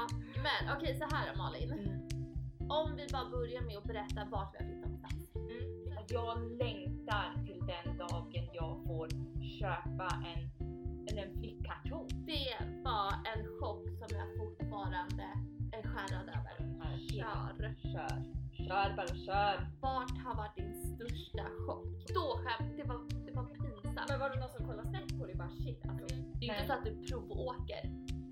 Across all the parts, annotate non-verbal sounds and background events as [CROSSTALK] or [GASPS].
Ja, men okej så här Malin. Mm. Om vi bara börjar med att berätta vart vi har flyttat någonstans. Mm. Jag längtar till den dagen jag får köpa en, en flyttkartong. Det var en chock som jag fortfarande är skärrad över. Kör. Kör. Kör bara kör. Vart har varit din största chock? Då skämt, det var, det var pinsamt. Men var det någon som kollade snett på dig? Bara shit alltså. Det är ju inte så att du provåker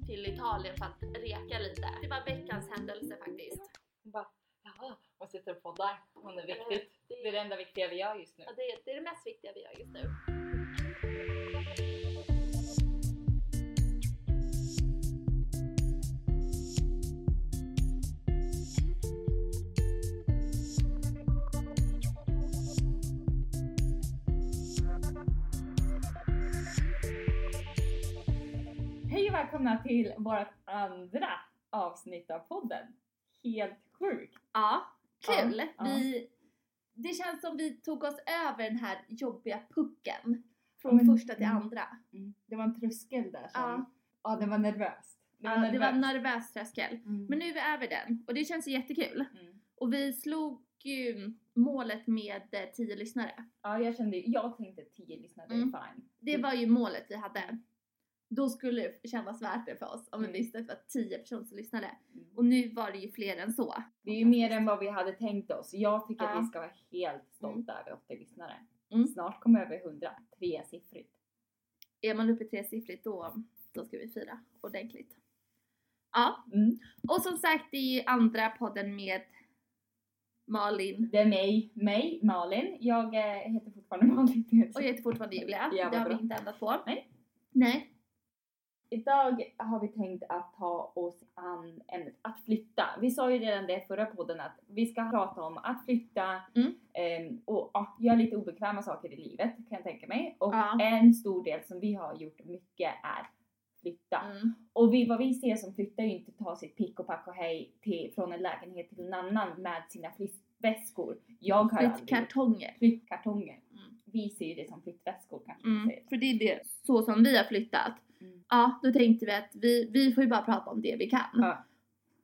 till Italien för att reka lite. Det var veckans händelse faktiskt. Hon bara ja, och sitter och poddar. Hon är viktigt. Det, är det enda viktiga vi gör just nu. ja, det är det mest viktiga vi gör just nu. Välkomna till vårt andra avsnitt av podden. Helt sjukt! Ja, kul! Ja. Vi, det känns som vi tog oss över den här jobbiga pucken. Från men- första till mm. andra. Det var en tröskel där som... Ja. Ja, det var nervöst. Det var, ja, det var en nervös tröskel. Mm. Men nu är vi över den och det känns jättekul. Mm. Och vi slog ju målet med eh, 10 lyssnare. Ja, jag kände, jag tänkte 10 lyssnare Mm. är fine. Det var ju målet vi hade. Då skulle det kännas värt det för oss om vi Mm. visste att det var 10 personer som lyssnade. Mm. Och nu var det ju fler än så. Det är ju mer än vad vi hade tänkt oss. Jag tycker Ja. att vi ska vara helt stolta över 80 lyssnare. Mm. Snart kommer över 100. Tresiffrigt. Är man uppe i tresiffrigt då, då ska vi fira ordentligt. Ja, Mm. och som sagt det är ju andra podden med Malin Det är mig, mig, Malin. Jag eh, heter fortfarande [LAUGHS] Malin. och jag heter fortfarande Julia. Ja, det har vi bra. inte ändrat på. Nej. Nej. Idag har vi tänkt att ta oss an ämnet att flytta. Vi sa ju redan det förra podden att vi ska prata om att flytta Mm. ehm, och ja, göra lite obekväma saker i livet kan jag tänka mig. Och Ja. en stor del som vi har gjort mycket är flytta. Mm. Och vi, vad vi ser som flyttar är ju inte ta sitt pick och pack och hej till, från en lägenhet till en annan med sina flyttväskor. Jag har Flyttkartonger. flyttkartonger. Mm. Vi ser ju det som flyttväskor kanske Mm. För det är det, så som vi har flyttat. Ja, då tänkte vi att vi, vi får ju bara prata om det vi kan. Ja.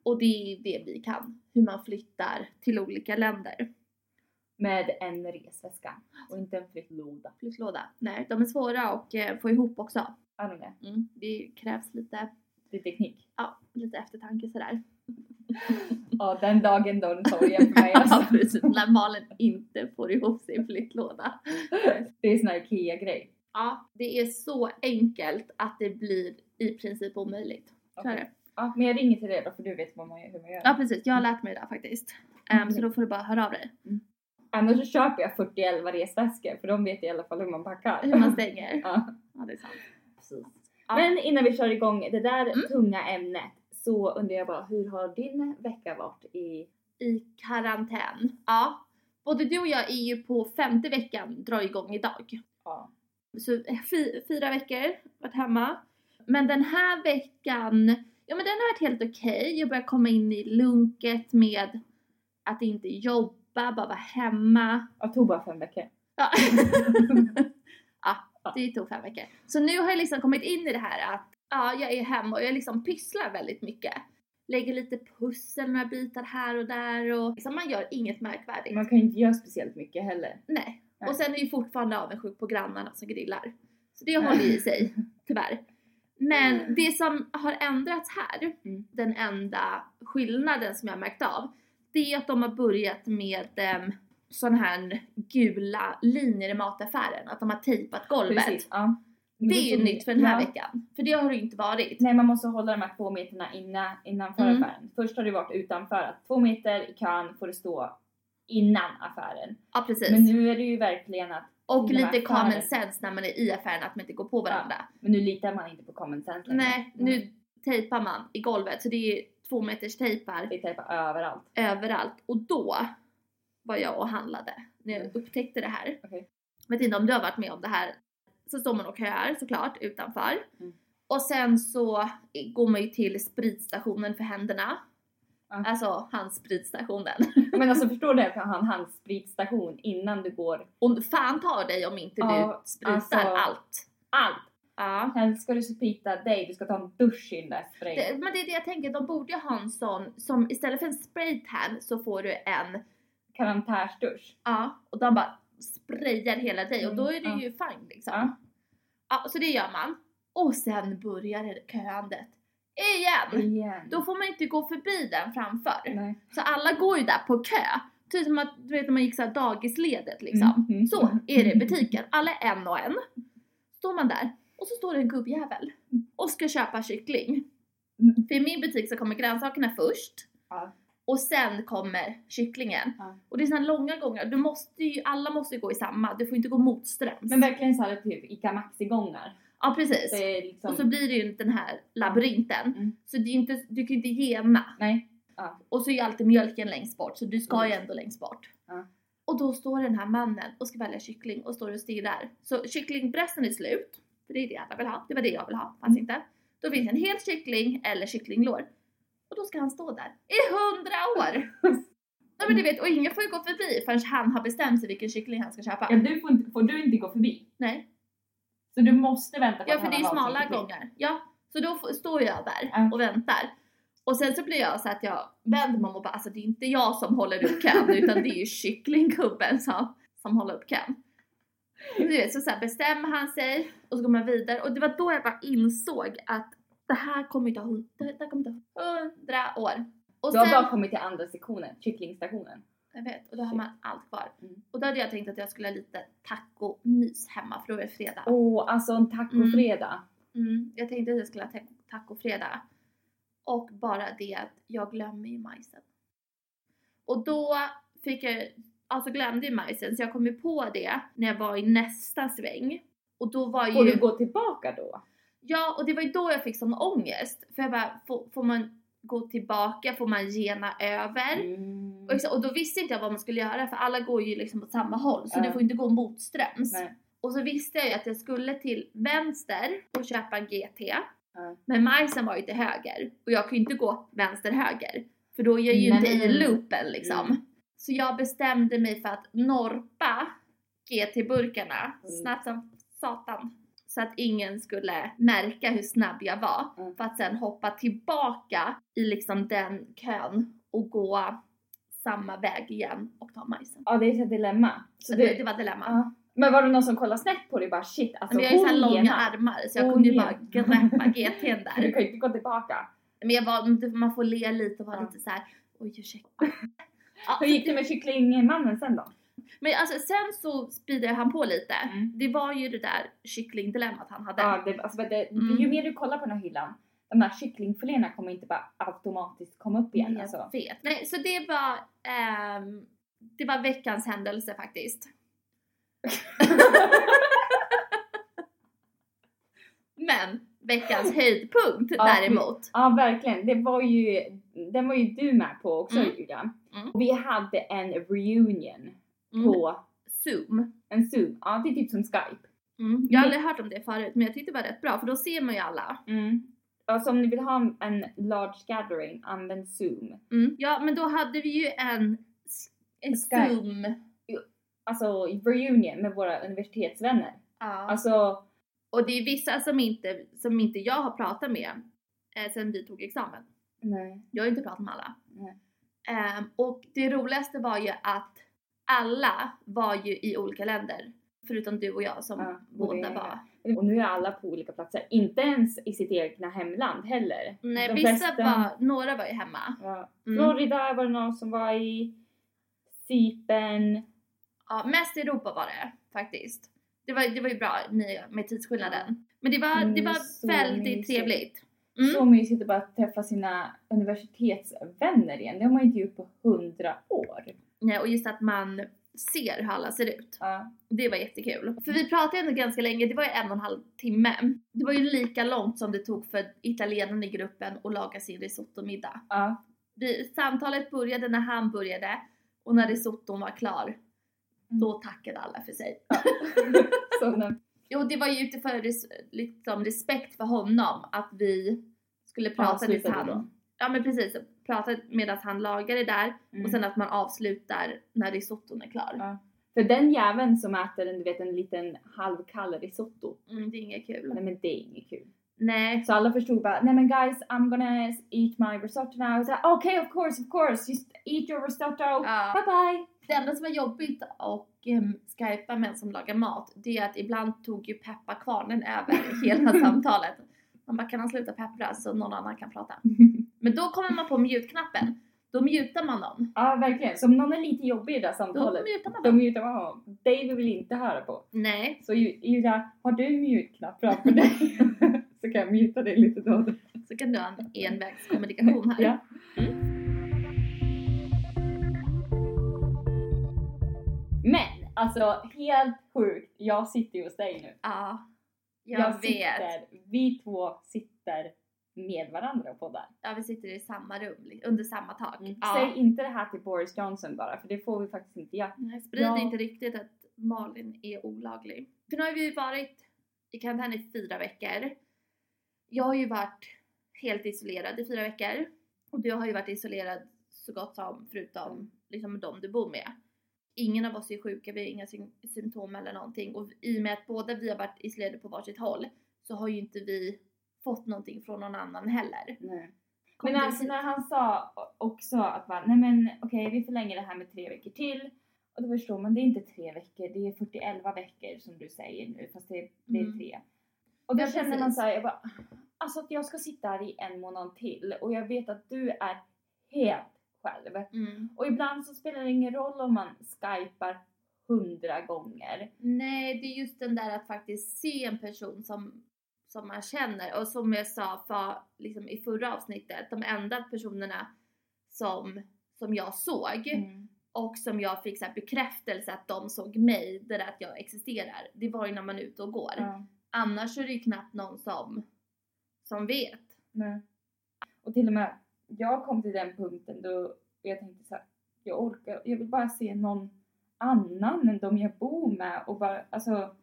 Och det är det vi kan. Hur man flyttar till olika länder. Med en resväska och inte en flyttlåda. Flyttlåda. Nej, de är svåra att eh, få ihop också. Är de det? Mm. Det krävs lite, är teknik. ja, lite eftertanke sådär. [LAUGHS] Ja, den dagen då den sorgen för mig Ja, alltså. precis. När Malin inte får ihop sin flyttlåda. [LAUGHS] Det är sån här IKEA-grej. Ja, det är så enkelt att det blir i princip omöjligt. Det. Ja, men jag ringer till dig då för du vet vad man hur man gör. Ja, precis. Jag har lärt mig det faktiskt. Ehm, så då får du bara höra av dig. Annars så köper jag 41 resväskor för de vet i alla fall hur man packar. Hur man stänger. [LAUGHS] Ja, Ja, det är sant. precis. Ja. Men innan vi kör igång det där Mm. tunga ämnet så undrar jag bara hur har din vecka varit i... I karantän. Ja. Både du och jag är ju på femte veckan drar igång idag. Ja. Så fy, fyra veckor varit hemma. Men den här veckan, ja men den har varit helt okej. Jag börjar komma in i lunket med att inte jobba, bara vara hemma. Jag tog bara fem veckor. Ja. [LAUGHS] ja, det tog fem veckor. Så nu har jag liksom kommit in i det här att ja, jag är hemma och jag liksom pysslar väldigt mycket. Lägger lite pussel, några bitar här och där och liksom man gör inget märkvärdigt. Man kan ju inte göra speciellt mycket heller. Nej. Nej. Och sen är ju fortfarande avundsjuk på grannarna som grillar. Så det håller i sig, [LAUGHS] tyvärr. Men det som har ändrats här, Mm. den enda skillnaden som jag har märkt av, det är att de har börjat med um, sån här gula linjer i mataffären. Att de har tejpat golvet. Precis. Ja. Det är ju nytt för den här Ja. veckan. För det har det ju inte varit. Nej, man måste hålla de här två meterna innan, innanför Mm. affären. Först har det varit utanför, att två meter i kön får det stå innan affären. Ja precis. Men nu är det ju verkligen att, och lite common affären- sense när man är i affären att man inte går på varandra. men nu litar man inte på common sense längre. Nej, nu tejpar man i golvet. Så det är två meters tejpar Det är tejpa överallt. överallt. Och då var jag och handlade när jag Mm. upptäckte det här. Okej. Vet inte om du har varit med om det här. Så står man och köar såklart utanför. Mm. Och sen så går man ju till spritstationen för händerna. Ja. Alltså handspritstationen. [LAUGHS] Men alltså förstår du att har en handspritstation [LAUGHS] innan du går Och fan tar dig om inte Ja, du sprutar alltså- allt. allt. Ja. Helst ska du sprita dig, du ska ta en dusch i den där sprayen. Det, men det är det jag tänker, de borde ju ha en sån som istället för en spraytan så får du en, Karantärsdusch. ja, och de bara sprayar hela dig och då är det Mm, ju fine liksom. Ja. Ja, så det gör man. Och sen börjar det köandet. Igen! Igen. Då får man inte gå förbi den framför. Nej. Så alla går ju där på kö. Typ som att, du vet när man gick såhär dagisledet liksom. Mm. Så är det i butiken. Alla en och en. Står man där och så står det en gubbjävel och ska köpa kyckling. Mm. För i min butik så kommer grönsakerna först Ja. och sen kommer kycklingen. Ja. Och det är såna långa gångar. Du måste ju, alla måste ju gå i samma. Du får inte gå motströms. Men verkligen såhär typ Ica Maxi-gångar. Ja precis. Liksom... Och så blir det ju den här labyrinten. Mm. Så det är inte, du kan ju inte gena. Nej. Och så är ju alltid mjölken längst bort, så du ska ju Mm. ändå längst bort. Ja. Och då står den här mannen och ska välja kyckling och står och stirrar. Så kycklingbressen är slut, för det är det alla vill ha. Det var det jag vill ha, fanns Mm. inte. Då finns en hel kyckling eller kycklinglår. Och då ska han stå där i hundra år! [LAUGHS] Nej men du vet, och ingen får ju gå förbi förrän han har bestämt sig vilken kyckling han ska köpa. Ja, du får, inte, får du inte gå förbi. Nej. Så du måste vänta på Ja att för han det är ju smala gångar. Ja, så då står jag där Ja. och väntar. Och sen så blir jag så att jag vänder mig om och bara alltså det är inte jag som håller upp kön utan det är ju kycklinggubben som, som håller upp kön. Du vet, så, så här bestämmer han sig och så går man vidare och det var då jag bara insåg att det här kommer ta det här kommer ta hundra år. Och Du har sen, bara kommit till andra sektionen, kycklingstationen. Jag vet, och då har man allt kvar. Mm. Och då hade jag tänkt att jag skulle ha lite tacomys hemma för då är det fredag. Åh, alltså en tacofredag. Mm, jag tänkte att jag skulle ha ta- tacofredag. Och bara det att jag glömmer ju majsen. Och då fick jag, alltså glömde ju majsen så jag kom ju på det när jag var i nästa sväng. Och då var Får ju, du gå tillbaka då? ja och det var ju då jag fick sån ångest. För jag bara, får, får man gå tillbaka? Får man gena över? Mm. Och, och då visste inte jag vad man skulle göra för alla går ju liksom åt samma håll så Ja. du får inte gå motströms. Nej. Och så visste jag ju att jag skulle till vänster och köpa en GT. Ja. Men majsen var ju till höger och jag ju inte gå vänster-höger. För då är jag ju inte i loopen liksom. Mm. Så jag bestämde mig för att norpa GT-burkarna Mm. snabbt som satan. Så att ingen skulle märka hur snabb jag var. Mm. För att sen hoppa tillbaka i liksom den kön och gå samma väg igen och ta majsen. Ja, det är ett dilemma. Så det, du, det var dilemma. ja. Men var det någon som kollade snett på dig? Bara shit, alltså Men jag har ju så långa armar så jag kunde ju bara greppa [LAUGHS] GT'n För Du där. kan ju inte gå tillbaka. Men jag var, man får le lite och vara Ja. lite så här. oj ursäkta. [LAUGHS] Ja, Hur gick det med kycklingmannen sen då? Men alltså sen så speedade han på lite. Mm. Det var ju det där kycklingdilemmat han hade. Ja, det, alltså, det, Mm. Ju mer du kollar på den här hyllan, de här kycklingfiléerna kommer inte bara automatiskt komma upp igen. jag Alltså. vet. Nej, så det var, ehm, det var veckans händelse faktiskt. [LAUGHS] Men veckans höjdpunkt Ja, däremot. Ja, verkligen. Det var ju, den var ju du med på också Mm. Julia. Mm. Vi hade en reunion Mm. på Zoom. en Zoom. Ja, det är typ som Skype. Mm. Jag har aldrig hört om det förut men jag tyckte det var rätt bra för då ser man ju alla. Alltså om ni vill ha en large gathering, använd Zoom. Mm. Ja men då hade vi ju en, en Skype. Zoom. Alltså reunion med våra universitetsvänner. Ja. Alltså, Och det är vissa som inte, som inte jag har pratat med eh, sen vi tog examen. nej. Jag har inte pratat med alla. Nej. Ehm, och det roligaste var ju att alla var ju i olika länder. Förutom du och jag som Ja, och båda det- var. Och nu är alla på olika platser. Inte ens i sitt egna hemland heller. Nej, De vissa flesta- var, några var ju hemma. Ja. Mm. Florida var det någon som var i. Cypern. Ja, mest i Europa var det faktiskt. Det var, det var ju bra med, tidsskillnaden. Men det var, det Mm, var väldigt mysigt. trevligt. Mm. Så mysigt att bara träffa sina universitetsvänner igen. Det har man inte gjort på hundra år. Ja, och just att man ser hur alla ser ut. Ja. Det var jättekul. För vi pratade ändå ganska länge, det var ju en och en halv timme. Det var ju lika långt som det tog för italienarna i gruppen att laga sin risottomiddag. Ja. Vi, samtalet började när han började och när risotton var klar, Mm. då tackade alla för sig. [LAUGHS] när- Jo, det var ju utifrån res, liksom, respekt för honom att vi skulle prata tills han... Ja men precis, prata medan han lagade där Mm. och sen att man avslutar när risotton är klar. Ja. För den jäveln som äter en, du vet, en liten halvkall risotto. Mm, det är inget kul. Nej men det är inget kul. Nej. Så alla förstod bara, nej men guys I'm gonna eat my risotto now. Så Okej okay, of course of course, just eat your risotto. Ja. Bye bye. Det enda som var jobbigt och um, skypa med en som lagar mat, det är att ibland tog ju pepparkvarnen över hela [LAUGHS] samtalet. Man bara, kan han sluta peppra så någon annan kan prata? [LAUGHS] Men då kommer man på mute-knappen. Då mutar man någon. Ja verkligen, så om någon är lite jobbig i det här Då samtalet, mutar man då dem. mutar man honom. Dave vill inte höra på. Nej, Så Ju- Julia, har du mute-knapp framför dig? [LAUGHS] så kan jag muta dig lite då. och då. så kan du ha en envägskommunikation här. Ja. Men alltså helt sjukt, jag sitter ju hos dig nu. Ja, jag, vet. Sitter, vi två sitter med varandra och poddar. Ja, vi sitter i samma rum, under samma tak. Ja. Mm. Säg inte det här till Boris Johnson bara, för det får vi faktiskt inte göra. Nej, Sprid Ja. inte riktigt att Malin är olaglig. För nu har vi ju varit i karantän i fyra veckor. Jag har ju varit helt isolerad i fyra veckor. Och du har ju varit isolerad så gott som förutom liksom de du bor med. Ingen av oss är sjuka, vi har inga sym- symptom eller någonting. Och i och med att båda vi har varit isolerade på varsitt håll så har ju inte vi fått någonting från någon annan heller. Nej. Kom Men alltså när han sa också att bara, nej men okej vi förlänger det här med tre veckor till. Och då förstår man, det är inte tre veckor, det är 41 veckor som du säger nu fast det, det är Mm. tre. Och då Ja, känner man såhär, jag bara, alltså att jag ska sitta här i en månad till och jag vet att du är helt själv. Mm. Och ibland så spelar det ingen roll om man skypar hundra gånger. Nej, det är just den där att faktiskt se en person som, som man känner. Och som jag sa för, liksom i förra avsnittet, de enda personerna som, som jag såg Mm. och som jag fick så här bekräftelse att de såg mig, det där att jag existerar, det var ju när man är ute och går. Ja. Annars är det ju knappt någon som, som vet. Nej. Och till och med, jag kom till den punkten då jag tänkte så här, jag orkar, jag vill bara se någon annan än de jag bor med och bara, alltså,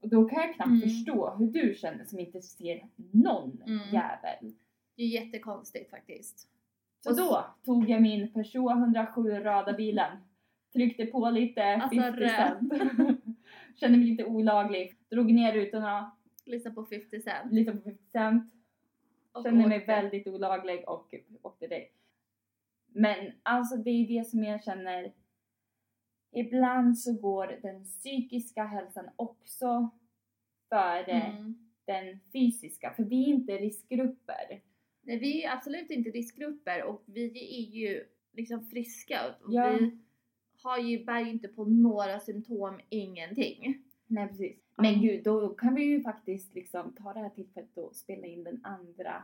och då kan jag knappt Mm. förstå hur du känner som inte ser någon Mm. jävel. Det är jättekonstigt faktiskt. Så Och då tog jag min Peugeot 107 röda bilen, tryckte på lite Alltså, 50 cent, [LAUGHS] kände mig lite olaglig, drog ner rutorna, Lyssna på 50 Cent. lite på 50 cent, och Kände mig åkte. väldigt olaglig och åkte dit. Men alltså det är det som jag känner. Ibland så går den psykiska hälsan också före Mm. den fysiska. För vi är inte riskgrupper. Nej, vi är absolut inte riskgrupper och vi är ju liksom friska. Och Ja. Vi har ju, bär ju inte på några symptom, ingenting. Nej precis. Men gud, då kan vi ju faktiskt liksom ta det här tillfället och spela in den andra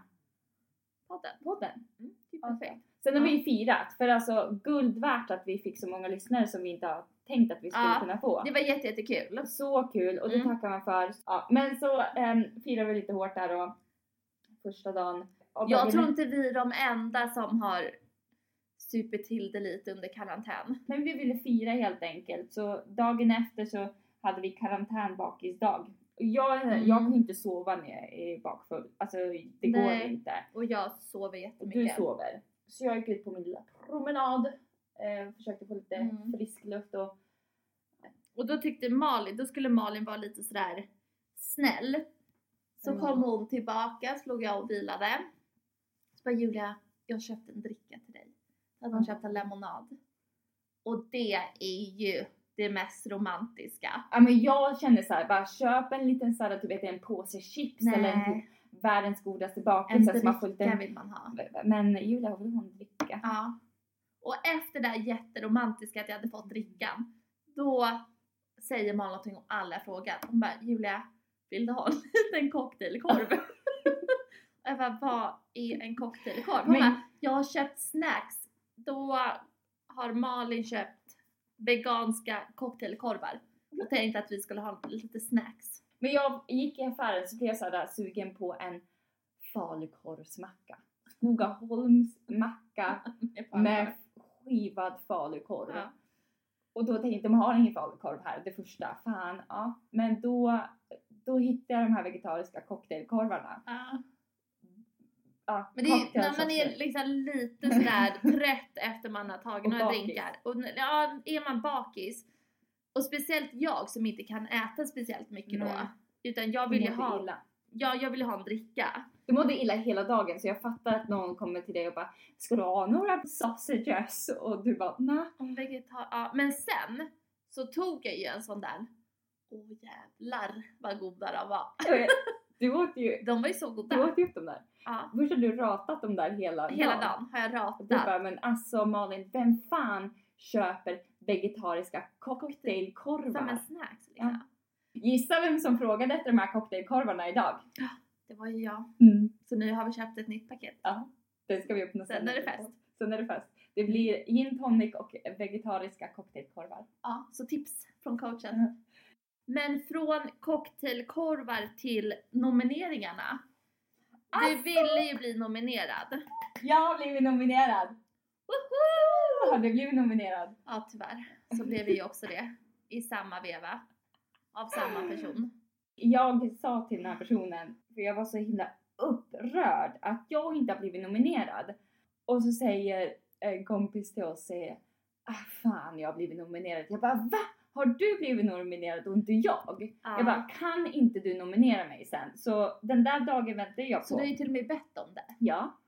Podden. podden. Mm, är Ja. Sen har vi ju firat, för alltså guld värt att vi fick så många lyssnare som vi inte har tänkt att vi skulle Ja, kunna få. Det var jätte, jättekul. Så kul och det Mm. tackar man för. Ja, men så um, firade vi lite hårt där då. Första dagen. Och Jag tror inte vi är de enda som har supit till det lite under karantän. Men vi ville fira helt enkelt så dagen efter så hade vi karantänbakisdag. Jag, Mm. jag kan inte sova när jag är bakfull. Alltså det går Nej. inte. Och jag sover Och du jättemycket. sover. Så jag gick ut på min lilla promenad. Eh, försökte få lite Mm. frisk luft och Och då tyckte Malin, då skulle Malin vara lite sådär snäll. Så Mm. kom hon tillbaka, slog jag och vilade. Så bara Julia, jag köpte en dricka till dig. Så hade hon Mm. köpt en lemonad. Och det är ju det mest romantiska. Ja men jag känner så här, bara köp en liten såhär, du vet en påse chips eller en Nej, världens godaste en bakelse som man får dricka lite... vill man ha. Men Julia vill ha en dricka. Ja. Och efter det här jätteromantiska att jag hade fått drickan, då säger Malin någonting om alla frågan. Hon bara, Julia, vill du ha en [LAUGHS] liten cocktailkorv? Och [LAUGHS] jag bara, vad är en cocktailkorv? Hon Men- bara, jag har köpt snacks. Då har Malin köpt veganska cocktailkorvar och tänkte att vi skulle ha lite snacks. Men jag gick i affären så blev jag så där sugen på en falukorvsmacka. Skogaholms macka [LAUGHS] med skivad falukorv. Ja. Och då tänkte jag, de har ingen falukorv här, det första. Fan, ja. Men då, då hittade jag de här vegetariska cocktailkorvarna. Ja. Ja, Men det är, när man är liksom lite sådär [LAUGHS] trött efter man har tagit Och några bakis. drinkar. Och ja, är man bakis Och speciellt jag som inte kan äta speciellt mycket då. Nej. Utan jag Du vill ju ha, illa. ja, jag vill ha en dricka. Du mådde illa hela dagen så jag fattar att någon kommer till dig och bara Ska du ha några sausages? Och du bara nej. Om vegetar- ja, men sen så tog jag ju en sån där. Åh jävlar vad goda de var. Du åt ju, De var ju så du goda. åt ju upp dem där. Ja. Först har du ratat dem där hela, Hela dagen har jag Och du ratat. bara men alltså Malin, vem fan köper vegetariska cocktailkorvar? Som en snacks liksom. Gissa vem som frågade efter de här cocktailkorvarna idag? Det var ju jag. Mm. Så nu har vi köpt ett nytt paket. Ja, det ska vi öppna Sen är det fest. Sen är det fest. Det blir gin tonic och vegetariska cocktailkorvar. Ja, så tips från coachen. Mm. Men från cocktailkorvar till nomineringarna. Du Alltså! ville ju bli nominerad. Jag har blivit nominerad! Woho! Har du blivit nominerad? Ja, tyvärr. Så blev vi ju också det. I samma veva. Av samma person. Jag sa till den här personen, för jag var så himla upprörd att jag inte har blivit nominerad. Och så säger en kompis till oss, säger, ah fan jag har blivit nominerad. Jag bara va? Har du blivit nominerad och inte jag? Ja. Jag bara kan inte du nominera mig sen? Så den där dagen väntade jag på. Så du har ju till och med bett om det. Ja.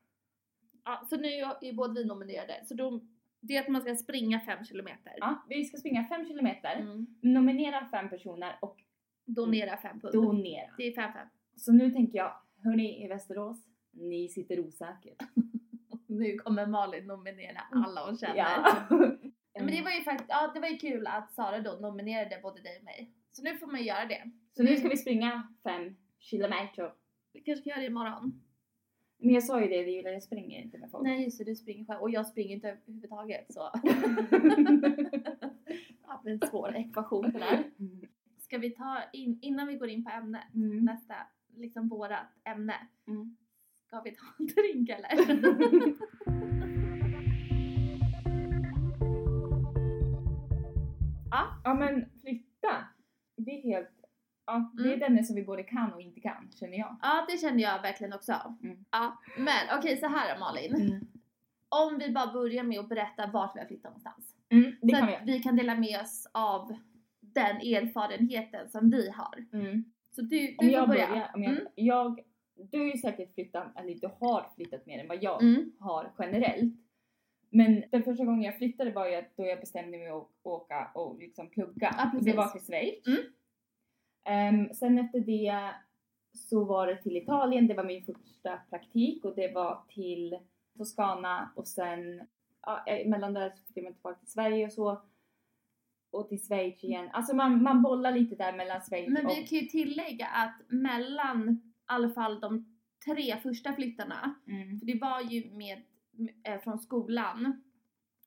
Ja, så nu är båda vi nominerade. Så då, det är att man ska springa fem kilometer. ja, vi ska springa 5 kilometer, Mm. nominera fem personer och Donera fem pund. donera. Det är fem fem. Så nu tänker jag, hörni i Västerås, ni sitter osäkert. [LAUGHS] Nu kommer Malin nominera alla hon känner. Ja. [LAUGHS] Men det var ju faktiskt, ja det var ju kul att Sara då nominerade både dig och mig. Så nu får man ju göra det. Så nu ska vi springa 5 kilometer. Vi kanske ska göra det imorgon. Men jag sa ju det, Viola, jag springer inte med folk. Nej just det, du springer själv och jag springer inte överhuvudtaget så. [LAUGHS] ja, det en svår ekvation det där. Ska vi ta in, innan vi går in på ämnet, Mm. nästa, liksom vårat ämne. Mm. Ska vi ta en drink eller? [LAUGHS] ja. ja men flytta. Det är helt, ja det är Mm. ett ämne som vi både kan och inte kan känner jag. ja det känner jag verkligen också. Mm. Ja, men okej så här Malin. Om vi bara börjar med att berätta vart vi har flyttat någonstans. Mm, det så kan vi att vi kan dela med oss av den erfarenheten som vi har. Mm. Så du, du Om får jag börja. börjar, om jag, Mm. jag, du har ju säkert flyttat, eller du har flyttat mer än vad jag Mm. har generellt. Men den första gången jag flyttade var ju då jag bestämde mig att åka och liksom plugga. Ja, precis. det var till Schweiz. Ehm, sen efter det så var det till Italien, det var min första praktik och det var till Toscana och sen ja, mellan där så fick jag tillbaka till Sverige och så. Och till Schweiz igen. Alltså man, man bollar lite där mellan Schweiz Men och... vi kan ju tillägga att mellan i alla fall de tre första flyttarna, Mm. för det var ju med, eh, från skolan,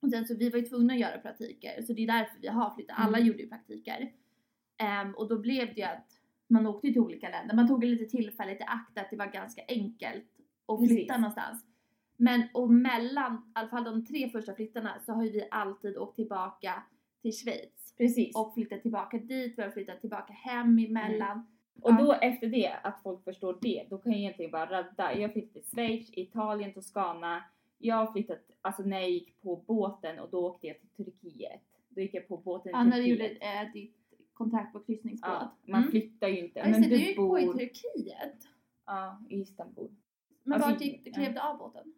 och sen så vi var ju tvungna att göra praktiker, så det är därför vi har flyttat. Alla Mm. gjorde ju praktiker. Ehm, och då blev det ju att man åkte till olika länder. Man tog lite tillfälligt i akt att det var ganska enkelt att flytta Precis. någonstans. Men och mellan, i alla fall de tre första flyttarna, så har ju vi alltid åkt tillbaka till Schweiz. Precis. Och flyttat tillbaka dit, vi har flyttat tillbaka hem emellan. Och Ja. då efter det, att folk förstår det, då kan jag egentligen bara radda. Jag flyttade till Schweiz, Italien, Toscana. Jag har flyttat, alltså när jag gick på båten och då åkte jag till Turkiet. Då gick jag på båten Ja, i när du Turkiet. gjorde eh, ditt kontrakt på kryssningsbåt. Ja, man Mm. flyttar ju inte. Just det, du du gick på i bor- Turkiet. Ja, i Istanbul. Men Alltså, vart gick, ja. klev du av båten?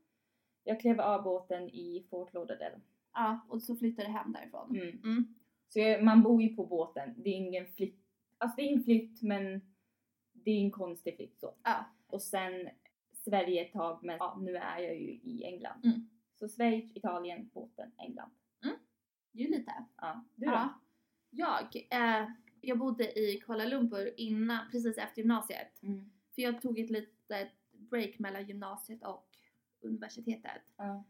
Jag klev av båten i Fort Lauderdale. Ja, och så flyttade du hem därifrån. Mm. Mm. Så jag, man bor ju på båten. Det är ingen flytt. Alltså det är en flytt men det är en konstig flytt så. Ja. Och sen Sverige ett tag men ja, nu är jag ju i England. Mm. Så Schweiz, Italien, båten, England. Är ju lite. Ja, du då? Ja. Jag, eh, jag bodde i Kuala Lumpur innan, precis efter gymnasiet. Mm. För jag tog ett litet break mellan gymnasiet och universitetet. Ja.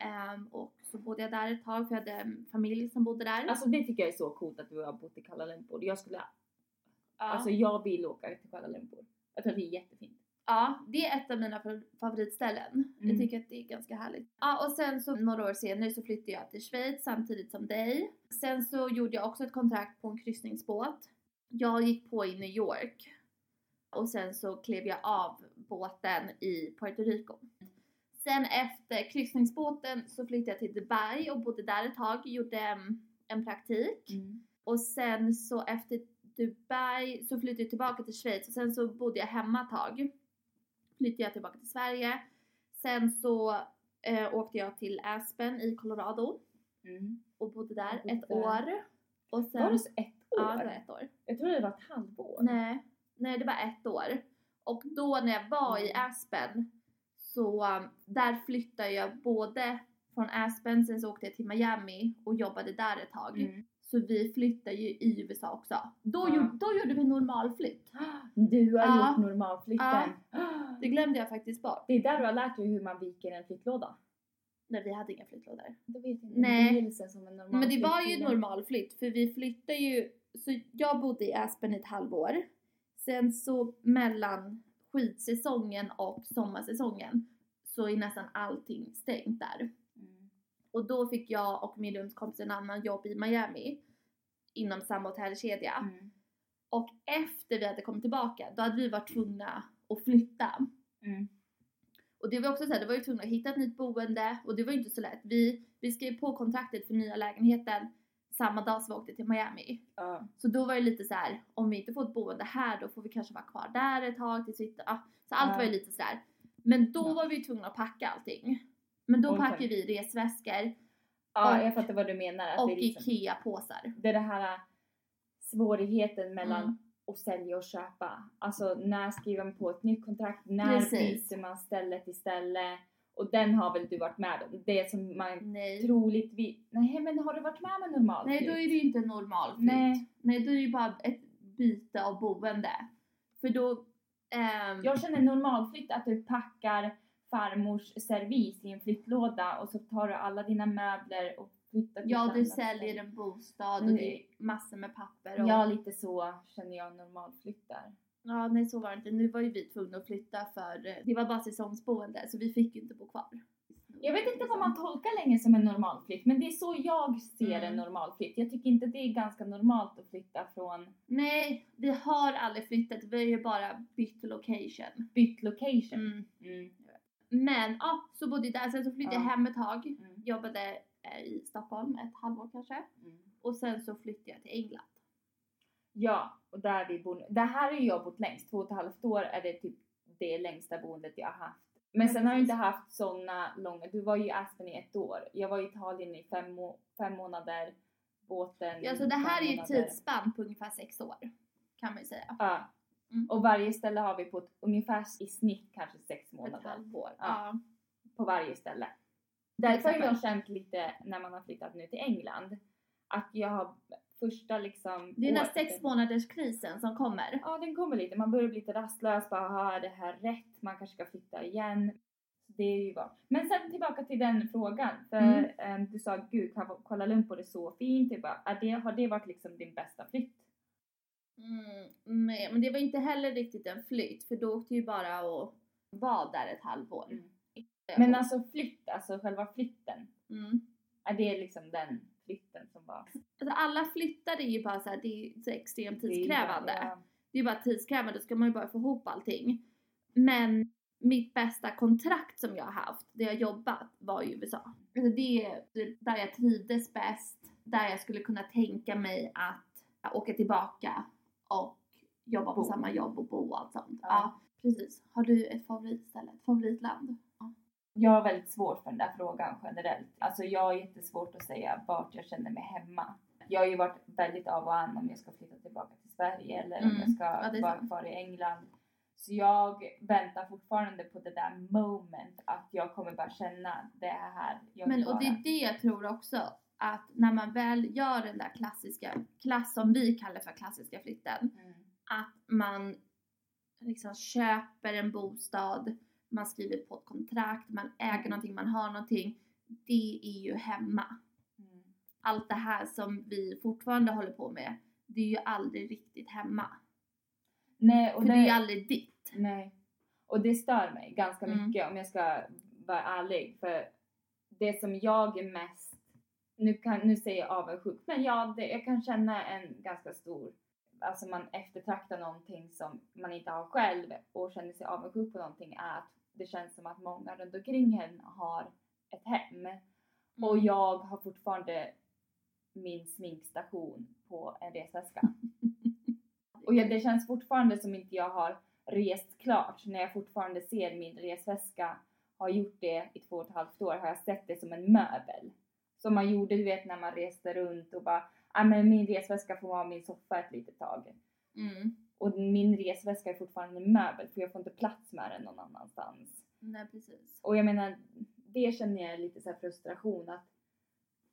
Ehm, och så bodde jag där ett tag för jag hade en familj som bodde där. Alltså det tycker jag är så coolt att du har bott i Kuala Lumpur. Jag skulle, ja. alltså jag vill åka till Kuala Lumpur. Jag tror att det är jättefint. Ja, det är ett av mina fa- favoritställen. Jag Mm. tycker att det är ganska härligt. Ja, och sen så några år senare så flyttade jag till Schweiz samtidigt som dig. Sen så gjorde jag också ett kontrakt på en kryssningsbåt. Jag gick på i New York. Och sen så klev jag av båten i Puerto Rico. Sen efter kryssningsbåten så flyttade jag till Dubai och bodde där ett tag. Gjorde en praktik. Mm. Och sen så efter Dubai så flyttade jag tillbaka till Schweiz och sen så bodde jag hemma ett tag. Flyttade jag tillbaka till Sverige. Sen så eh, åkte jag till Aspen i Colorado Mm. och bodde där bodde ett där. år. Och sen, Var det så ett år? Ja, det var ett år. Jag trodde det var ett halvår. Nej, nej det var ett år. Och då när jag var i Mm. Aspen så um, där flyttade jag både från Aspen, sen så åkte jag till Miami och jobbade där ett tag. Mm. Så vi flyttade ju i USA också. Då, Ja. gjorde, då gjorde vi normalflytt. [GASPS] Du har Ja. gjort normalflytten. [GASPS] Det glömde jag faktiskt bort. Det är där du har lärt dig hur man viker en flyttlåda. Nej vi hade inga flyttlådor. Det vet inte. Nej. Begynnelsen som en normal Men det var ju normalflytt för vi flyttade ju, så jag bodde i Aspen ett halvår. Sen så mellan skidsäsongen och sommarsäsongen så är nästan allting stängt där. Och då fick jag och min rumskompis en annan jobb i Miami inom samma hotellkedja. Mm. Och efter vi hade kommit tillbaka då hade vi varit tvungna att flytta. Mm. Och det var också så här, det var ju tvungna att hitta ett nytt boende och det var ju inte så lätt. Vi, vi skrev på kontraktet för nya lägenheten samma dag som vi åkte till Miami. Ja. Så då var det lite så här, om vi inte får ett boende här då får vi kanske vara kvar där ett tag tills vi ja, Så allt Ja. var ju lite så här. Men då Ja. var vi tvungna att packa allting. Men då Okej. packade vi resväskor ja, Och- jag fattar vad du menar. Att och det, är liksom, IKEA-påsar. det är det här äh, svårigheten mellan Mm. att sälja och köpa. Alltså när skriver man på ett nytt kontrakt? När Precis. byter man ställe till ställe? Och den har väl du varit med om? Det som man Nej. troligtvis... Nej men har du varit med om en normal Nej, då är det ju inte en normal flytt. Nej. Nej, då är det ju bara ett byte av boende. För då... ehm, Jag känner normalflytt att du packar farmors servis i en flyttlåda och så tar du alla dina möbler och flyttar till ja, du säljer ställe. en bostad och Mm. det är massor med papper. Och, Ja, lite så känner jag normalflytt där. ja, nej så var det inte. Nu var ju vi tvungna att flytta för eh, det var bara säsongsboende så vi fick ju inte bo kvar. Jag vet inte vad man tolkar länge som en normalflytt, men det är så jag ser Mm. en normalflytt. Jag tycker inte det är ganska normalt att flytta från Nej, vi har aldrig flyttat. Vi har ju bara bytt location. bytt location. Mm. Mm. Men ja, så bodde jag där. Sen så flyttade jag Ja. hem ett tag. Mm. Jobbade eh, i Stockholm ett halvår kanske. Mm. Och sen så flyttade jag till England. Ja, och där vi bor. Det här har jag bott längst. Två och ett halvt år är det typ det längsta boendet jag har haft. Men sen har jag inte haft såna långa. Du var ju i Aspen i ett år. Jag var i Italien i fem, må- fem månader. Båten Ja, så det här är ju ett tidsspann på ungefär sex år. Kan man ju säga. Ja. Mm. Och varje ställe har vi på ett, ungefär i snitt kanske sex månader. halvår. Ja. Ja. på varje ställe. Därför har jag känt lite när man har flyttat nu till England att jag har första liksom Det är den här sex månaders krisen som kommer. Ja, den kommer lite. Man börjar bli lite rastlös. Bara, "Aha, är det här rätt? Man kanske ska flytta igen. Det är ju bra. Men sen tillbaka till den frågan. För Mm. ehm, du sa gud Kuala Lumpur är så fint. Bara, är det, har det varit liksom din bästa flytt? Mm, nej, men det var inte heller riktigt en flytt för då åkte ju bara och var där ett halvår. Mm. Men alltså flytt, alltså själva flytten. Mm. Är det liksom den flytten som var Alltså alla flyttar är ju bara så här, det är så extremt Det är ju tidskrävande. bara- ja. Det är bara tidskrävande, då ska man ju bara få ihop allting. Men mitt bästa kontrakt som jag har haft, där jag jobbat, var i USA. Alltså det är där jag trivdes bäst, där jag skulle kunna tänka mig att åka tillbaka och jobba på Bo. samma jobb och bo och allt sånt. Ja. Ja. precis. Har du ett favoritställe, ett favoritland? Jag har väldigt svårt för den där frågan generellt. Alltså jag har jättesvårt att säga vart jag känner mig hemma. Jag har ju varit väldigt av och an om jag ska flytta tillbaka till Sverige eller om Mm. jag ska Ja, det är vara kvar i England. Så jag väntar fortfarande på det där moment att jag kommer bara känna det är här jag Men och det är det jag tror också, att när man väl gör den där klassiska, klass som vi kallar för klassiska flytten, Mm. att man liksom köper en bostad, man skriver på ett kontrakt, man äger någonting, man har någonting. Det är ju hemma. Mm. Allt det här som vi fortfarande håller på med, det är ju aldrig riktigt hemma. Nej, och För det, är ju aldrig ditt. Nej. Och det stör mig ganska Mm. mycket om jag ska vara ärlig. För det som jag är mest, nu, kan, nu säger jag avundsjuk, men ja, det, jag kan känna en ganska stor, alltså man eftertraktar någonting som man inte har själv och känner sig avundsjuk på någonting är att det känns som att många runt omkring en har ett hem. Och Mm. jag har fortfarande min sminkstation på en resväska. [LAUGHS] Och ja, det känns fortfarande som inte jag har rest klart när jag fortfarande ser min resväska har gjort det i två och ett halvt år har jag sett det som en möbel. Som man gjorde du vet när man reste runt och bara ah, men min resväska får vara min soffa ett litet tag. Mm. Och min resväska är fortfarande en möbel för jag får inte plats med den någon annanstans. Nej precis. Och jag menar, det känner jag lite så här frustration att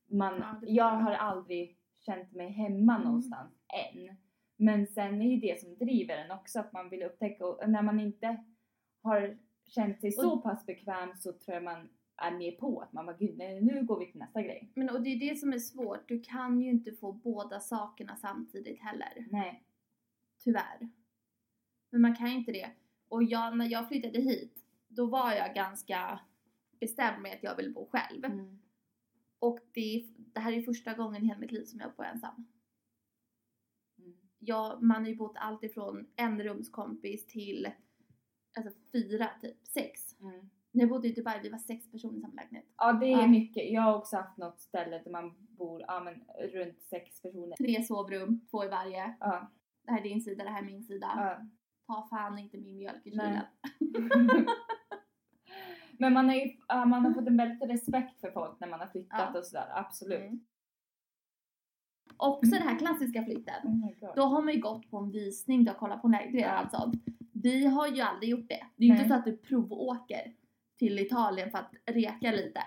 man, Ja, jag har aldrig känt mig hemma Mm. någonstans än. Men sen är ju det som driver en också att man vill upptäcka och när man inte har känt sig så pass bekväm så tror jag man är med på att man bara gud nej, nu går vi till nästa grej. Men och det är det som är svårt. Du kan ju inte få båda sakerna samtidigt heller. Nej. Tyvärr. Men man kan ju inte det. Och jag, när jag flyttade hit, då var jag ganska bestämd med att jag vill bo själv. Mm. Och det, det här är första gången i hela mitt liv som jag bor ensam. Mm. Jag, man har ju bott allt ifrån en rumskompis till alltså fyra, typ sex. Mm. När jag bodde i Dubai, vi var sex personer i samma lägenhet. Ja det är Ja. mycket. Jag har också haft något ställe där man bor ja, men, runt sex personer. Tre sovrum, två i varje. Ja. Det här är din sida, det här är min sida. ja. Ta fan inte min mjölk i kylen. [LAUGHS] [LAUGHS] Men man har ju man har fått en väldigt respekt för folk när man har flyttat Ja. och sådär, absolut. Mm. Också den här klassiska flytten. Oh. Då har man ju gått på en visning, du har kollat på en lägenhet Ja. och allt sånt. Vi har ju aldrig gjort det. Det är ju inte så att du provåker till Italien för att reka lite.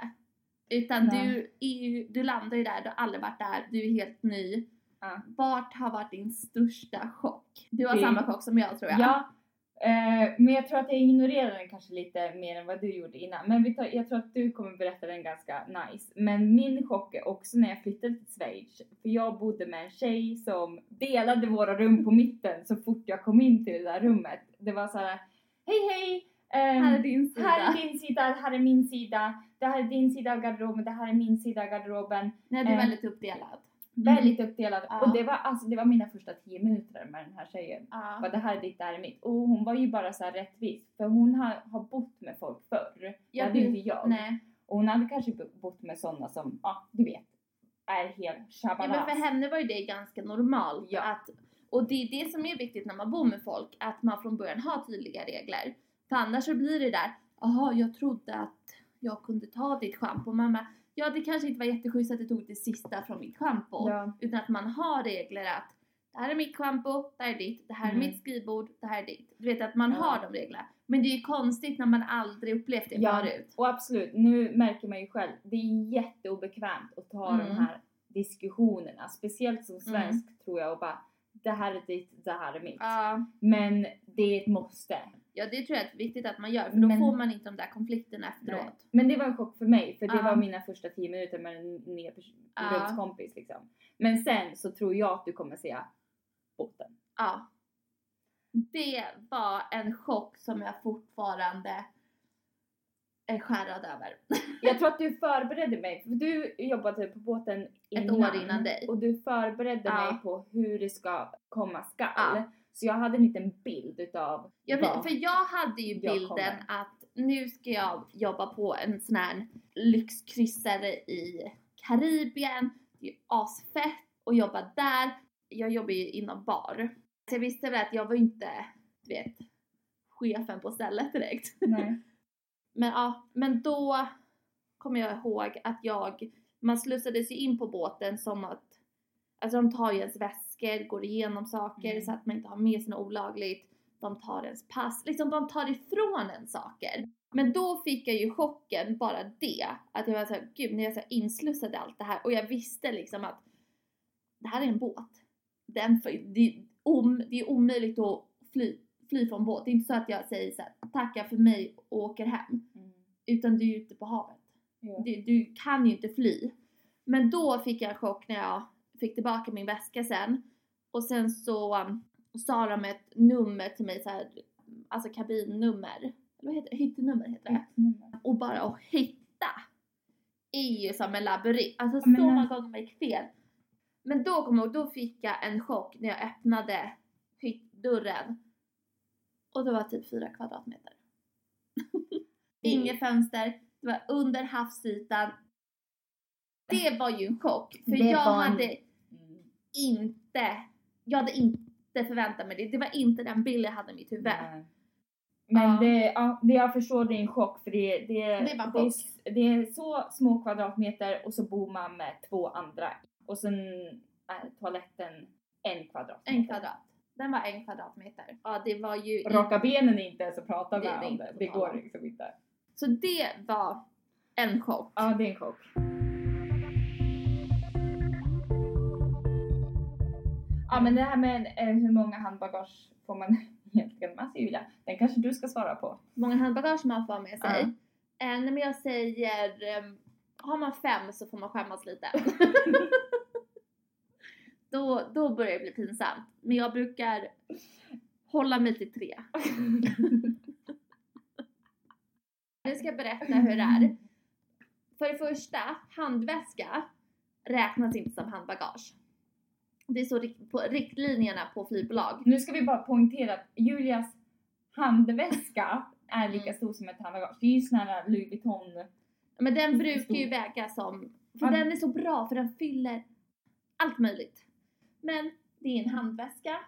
Utan du, är ju, du landar ju där, du har aldrig varit där, du är helt ny. Ja. Vart har varit din största chock? Du har Det- samma chock som jag tror jag. Ja, eh, men jag tror att jag ignorerade den kanske lite mer än vad du gjorde innan. Men tar, jag tror att du kommer berätta den ganska nice. Men min chock är också när jag flyttade till Schweiz. För jag bodde med en tjej som delade våra rum på mitten så fort jag kom in till det där rummet. Det var så här: hej hej! Ehm, Här är din sida. här är din sida, här är min sida. Det här är din sida av garderoben, det här är min sida av garderoben. Nej, du är eh, väldigt uppdelad. Väldigt uppdelad. Ja. Och det var, alltså, det var mina första tio minuter med den här tjejen. Ja. Bara, det här är ditt, det här är mitt. Och hon var ju bara så rättvis. För hon har, har bott med folk förr. Det Ja, hade inte jag. Nej. Och hon hade kanske bo- bott med sådana som, ja du vet, är helt Ja, men shabalas. för henne var ju det ganska normalt. Ja. Att, och det är det som är viktigt när man bor med folk, att man från början har tydliga regler. För annars så blir det där, jaha jag trodde att jag kunde ta ditt schampo. Bara, ja det kanske inte var jätteschysst att du tog det sista från mitt schampo. Ja. Utan att man har regler att det här är mitt schampo, det här är ditt, det här är Mm. mitt skrivbord, det här är ditt. Du vet att man Ja. har de reglerna. Men det är ju konstigt när man aldrig upplevt det Ja. förut. Och absolut, nu märker man ju själv, det är jätteobekvämt att ta de Mm. här diskussionerna. Speciellt som svensk tror jag och bara, det här är ditt, det här är mitt. Ja. Men det är ett måste. Ja det tror jag är viktigt att man gör för då Men- får man inte de där konflikterna efteråt. Nej. Men det var en chock för mig för det Ja. var mina första tio minuter med en ny pers- Ja. rumskompis liksom. Men sen så tror jag att du kommer se botten. Ja. Det var en chock som jag fortfarande skärrad över. [LAUGHS] Jag tror att du förberedde mig, för du jobbade på båten innan. Ett år innan dig. Och du förberedde Ja. mig på hur det ska komma skall. Ja. Så jag hade en liten bild utav Ja, vad- för jag hade ju jag bilden kommer. att nu ska jag jobba på en sån här lyxkryssare i Karibien. Det är asfett att jobba där. Jag jobbar ju inom bar. Så jag visste väl att jag var inte, du vet, chefen på stället direkt. Nej. [LAUGHS] Men ja, men då kommer jag ihåg att jag, man slussades ju in på båten som att, alltså de tar ju ens väskor, går igenom saker Mm. så att man inte har med sig något olagligt. De tar ens pass, liksom de tar ifrån en saker. Men då fick jag ju chocken, bara det, att jag var såhär, gud när jag så inslussade i allt det här och jag visste liksom att det här är en båt. Den, får- det, är om, det är omöjligt att fly, fly från båt. Det är inte så att jag säger så här, tackar för mig och åker hem. Mm. Utan du är ute på havet. Ja. Du, du kan ju inte fly. Men då fick jag en chock när jag fick tillbaka min väska sen. Och sen så um, sa de ett nummer till mig så här, alltså kabinnummer. Vad heter det? Hyttnummer heter det. Och bara att hitta är ju som en labyrint. Alltså så många gånger man gick fel. Men då kom jag då fick jag en chock när jag öppnade hyttdörren. Och det var typ fyra kvadratmeter. [LAUGHS] Inget fönster, det var under havsytan. Det var ju en chock. För Det jag en- hade Mm. inte, jag hade inte förväntat mig det. Det var inte den bild jag hade i mitt huvud. Nej. Men Ja. det, ja, det jag förstår det är en chock för det, det, Det det, är, chock. s- det är så små kvadratmeter och så bor man med två andra. Och sen är toaletten en kvadratmeter. En kvadrat. Den var en kvadratmeter. Ja, det var ju... Raka benen är inte ens att prata är med om det. Det går om. liksom inte. Så det var en chock. Ja, det är en chock. Ja, men det här med eh, hur många handbagage får man [LAUGHS] egentligen med sig Julia? Den kanske du ska svara på. Hur många handbagage man får med sig. Ja. Eh, nej, men jag säger, um, har man fem så får man skämmas lite. [LAUGHS] då, då börjar det bli pinsamt. Men jag brukar hålla mig till tre. [LAUGHS] Nu ska berätta hur det är. För det första, handväska räknas inte som handbagage. Det är så rikt- på riktlinjerna på flygbolag. Nu ska vi bara poängtera att Julias handväska är lika Mm. stor som ett handbagage. Det är ju sån här Louis Vuitton. Men den brukar ju väga som, för den är så bra för den fyller allt möjligt. Men det är en handväska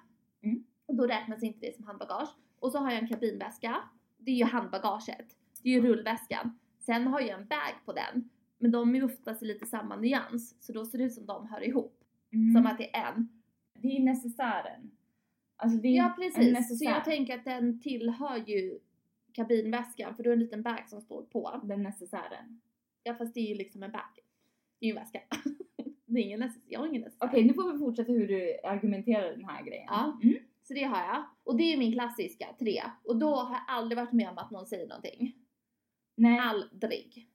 Mm. och då räknas inte det som handbagage. Och så har jag en kabinväska, det är ju handbagaget. Det är ju rullväskan. Sen har jag en bag på den, men de är oftast i lite samma nyans så då ser det ut som de hör ihop. Mm. Som att det är en. Det är necessären. Alltså det är Ja precis, så jag tänker att den tillhör ju kabinväskan för då är det en liten bag som står på. Den necessären. Ja fast det är ju liksom en bag. Det är ju en väska. [LAUGHS] det är ingen necessär. Jag har ingen necessär. Okej, nu får vi fortsätta hur du argumenterar den här grejen. Ja. Mm. Så det har jag. Och det är min klassiska tre. Och då har jag aldrig varit med om att någon säger någonting. Nej. Aldrig.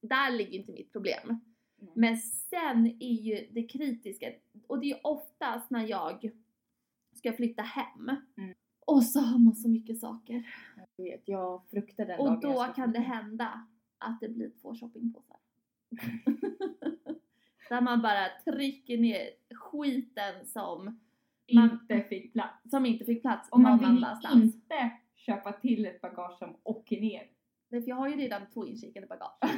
Där ligger inte mitt problem. Nej. Men sen är ju det kritiska, och det är oftast när jag ska flytta hem. Mm. Och så har man så mycket saker. Jag vet, jag fruktar den Och då kan det hända att det blir två shoppingpåsar. [LAUGHS] Där man bara trycker ner skiten som, man- Inte fick plats. som inte fick plats Och man vill inte köpa till ett bagage som åker ner. Nej, för jag har ju redan två inkikade bagage. [LAUGHS]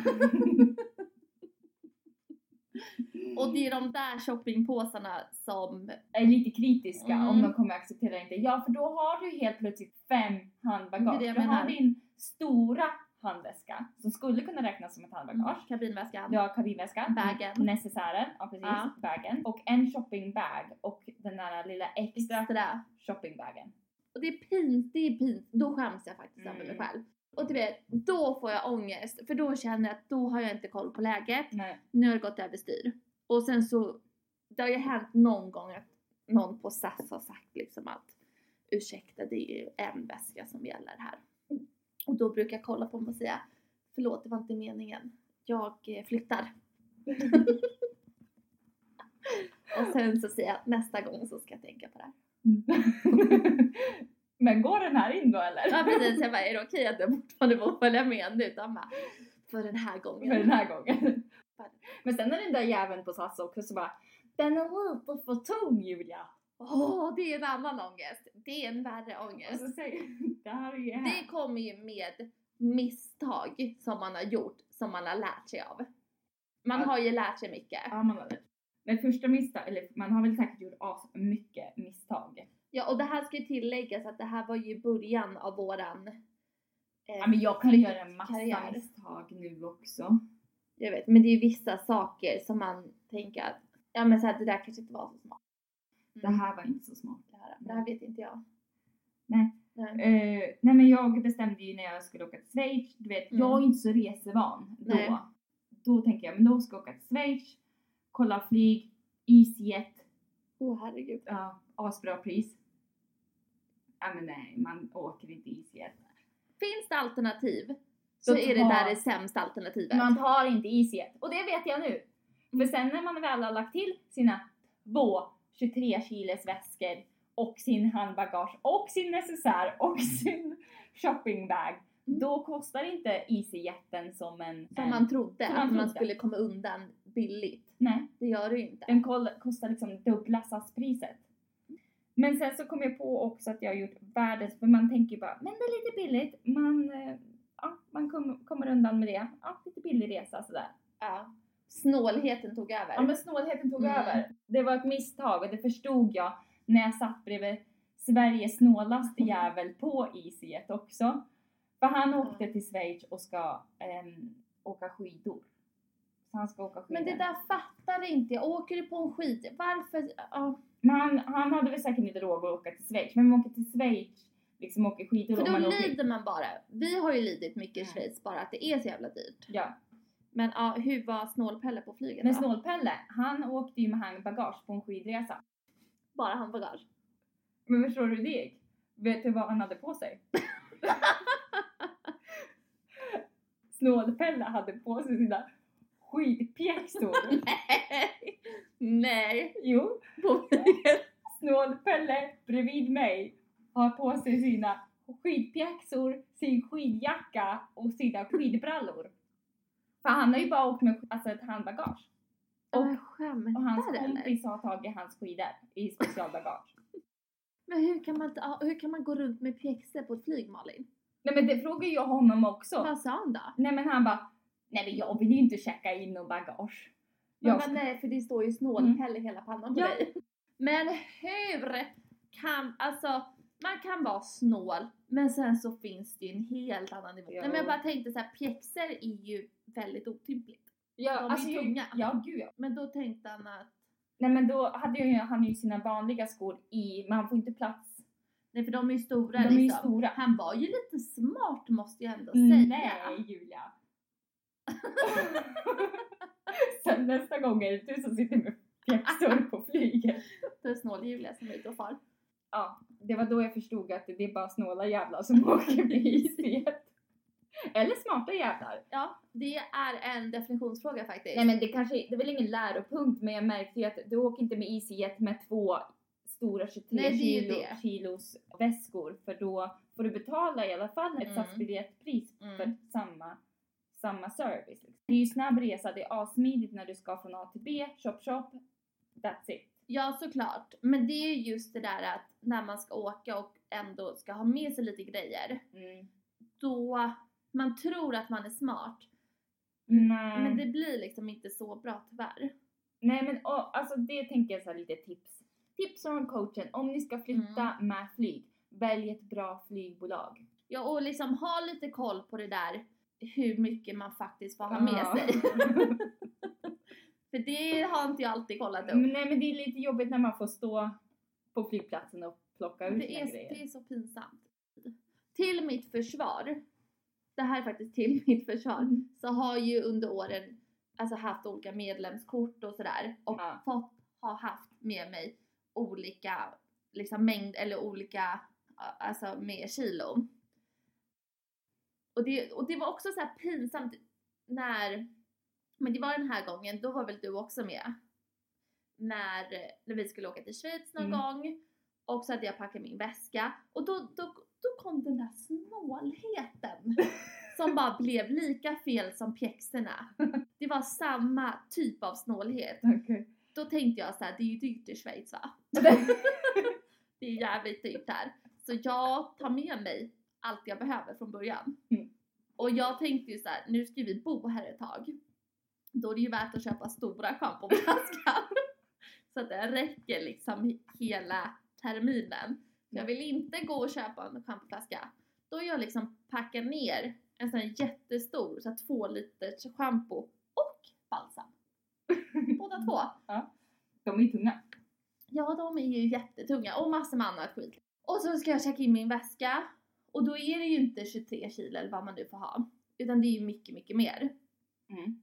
Och det är de där shoppingpåsarna som, är lite kritiska Mm. om de kommer acceptera det inte. Ja, för då har du helt plötsligt fem handbagage. Det det du har menar. din stora handväska som skulle kunna räknas som ett handbagage. kabinväskan, Du har kabinväskan, Bagen. necessären, ja precis, Ja. bagen och en shoppingbag och den där lilla extra extra. shoppingbagen. Och det är pin, det är pin, då skäms jag faktiskt över mig Mm. själv. Och du vet, då får jag ångest för då känner jag att då har jag inte koll på läget. Nej. Nu har det gått överstyr. Och sen så, det har ju hänt någon gång att någon på SAS har sagt liksom att ursäkta det är ju en väska som gäller här. Och då brukar jag kolla på mig och säga förlåt det var inte meningen. Jag eh, flyttar. [LAUGHS] och sen så säger jag nästa gång så ska jag tänka på det här. [LAUGHS] Men går den här in då eller? Ja precis, jag bara är det okej att jag fortfarande får följa med nu? De bara, för den här gången. För den här gången. Men sen är den där jäveln på SAS också så bara Den är lite för tung Julia. Åh, det är en annan ångest. Det är en värre ångest. Alltså, säg, det kommer ju med misstag som man har gjort, som man har lärt sig av. Man Ja. har ju lärt sig mycket. Ja, man har det. Men första misstag, eller man har väl säkert gjort mycket misstag. Ja, och det här ska ju tilläggas att det här var ju början av våran... Eh, Ja men jag kan göra en massa karriär. misstag nu också. Jag vet, men det är ju vissa saker som man tänker att, ja men så här, det där kanske inte var så smart. Det här var inte så smart. Det här, det här vet inte jag. Nej. Nej. Eh, nej men jag bestämde ju när jag skulle åka till Schweiz, du vet Mm. jag är inte så resevan då. Nej. Då tänker jag men då ska jag åka till Schweiz, kolla flyg, EasyJet, Åh oh, herregud. ja asbra pris. Ja men nej, man åker inte EasyJet. Finns det alternativ så Då är det där det sämsta alternativet. Man tar inte EasyJet och det vet jag nu. För sen när man väl har lagt till sina två 23 kilos väskor och sin handbagage och sin necessär och [LAUGHS] sin shoppingbag. Mm. Då kostar inte EasyJeten som en... Som en- man trodde, som man att man skulle komma undan billigt. Nej, Det gör det ju inte. den kostar liksom dubbla SAS-priset. Men sen så kom jag på också att jag har gjort världens, för man tänker ju bara, men det är lite billigt, man, eh, ja, man kom, kommer undan med det. Ja, lite billig resa sådär. Ja. snålheten tog över. Ja men snålheten tog Mm. över. Det var ett misstag och det förstod jag när jag satt bredvid Sveriges snålaste [LAUGHS] jävel på EasyJet också. För han åkte till Schweiz och ska ehm, åka skidor. Så han ska åka skidor. Men det där fattar inte jag. Åker du på en skid? Varför? Ja. Men han, han hade väl säkert inte råd att åka till Schweiz. Men man åker till Schweiz, liksom åker skidor För då man åker... lider man bara. Vi har ju lidit mycket i Mm. Schweiz bara att det är så jävla dyrt. Ja. Men ja, hur var snålpelle på flyget Men då? Snålpelle, han åkte ju med handbagage på en skidresa. Bara handbagage. Men förstår du hur det gick? Vet du vad han hade på sig? [LAUGHS] Snålpelle hade på sig sina skidpjäxor. [LAUGHS] Nej! Nej! Jo. Snålpelle bredvid mig har på sig sina skidpjäxor, sin skidjacka och sina skidbrallor. För han har ju bara åkt med alltså ett handbagage. Och, Och, hans kompis har tagit hans skidor i specialbagage. [LAUGHS] Men hur kan, man, hur kan man gå runt med pjäxor på ett flyg Malin? Nej men det frågar jag honom också. Vad sa han då? Nej men han bara, nej men jag vill ju inte checka in och bagage. Jag ska- nej för det står ju snålpelle hela pannan på Ja. dig. Men hur kan, alltså man kan vara snål men sen så finns det ju en helt annan nivå. Ja. Nej, men jag bara tänkte så här, pjäxor är ju väldigt otympligt. Ja, De är alltså, ju jag- tunga. Ja, gud ja. Men då tänkte han att, Nej men då hade ju han ju sina vanliga skor i, men han får inte plats. nej för de är ju stora De är liksom. stora. Han var ju lite smart måste jag ändå säga. Nej Julia. [LAUGHS] Sen nästa gång är det du som sitter med pjäxor på flyget. Det är snål-Julia som är ute och far. Ja, det var då jag förstod att det är bara snåla jävlar som [LAUGHS] åker med isbiet. Eller smarta jävlar. Ja, det är en definitionsfråga faktiskt. Nej men det kanske, det är väl ingen läropunkt men jag märkte ju att du åker inte med EasyJet med två stora 23 Nej, kilo, kilos väskor för då får du betala i alla fall ett Mm. SAS-biljettpris Mm. för samma, samma service. Liksom. Det är ju snabb resa, det är asmidigt när du ska från A till B, shop shop, that's it. Ja, såklart. Men det är ju just det där att när man ska åka och ändå ska ha med sig lite grejer. Mm. Då man tror att man är smart. Nej. Men det blir liksom inte så bra tyvärr. Nej men och, alltså det tänker jag så lite tips. Tips från coachen, om ni ska flytta Mm. med flyg, välj ett bra flygbolag. Ja, och liksom ha lite koll på det där hur mycket man faktiskt får ha med Ja. sig. [LAUGHS] För det har inte jag alltid kollat upp. Men Nej men det är lite jobbigt när man får stå på flygplatsen och plocka ut Det sina är, grejer. det är så pinsamt. Till mitt försvar, det här är faktiskt till [LAUGHS] mitt försvar, Mm. så har ju under åren alltså haft olika medlemskort och sådär och Ja. fått ha haft med mig olika liksom mängd eller olika alltså med kilo. Och det, och det var också så här pinsamt när, men det var den här gången, då var väl du också med? När, när vi skulle åka till Schweiz någon Mm. gång och så hade jag packat min väska och då, då, då kom den där snålheten [LAUGHS] som bara blev lika fel som pjäxorna. Det var samma typ av snålhet. Okej. Då tänkte jag så här, det är ju dyrt i Schweiz va? [LAUGHS] [LAUGHS] Det är jävligt dyrt här. Så jag tar med mig allt jag behöver från början. Mm. Och jag tänkte ju så här, nu ska vi bo här ett tag. Då är det ju värt att köpa stora schampoflaskor. [LAUGHS] så att det räcker liksom hela terminen. Jag vill inte gå och köpa en schampoflaska. Då jag liksom packar ner en sån här jättestor, så här två liters schampo och balsam. [LAUGHS] Båda två. De är tunga. Ja, de är ju jättetunga och massor med annat skit. Och så ska jag checka in min väska och då är det ju inte 23 kilo eller vad man nu får ha. Utan det är ju mycket, mycket mer. Mm.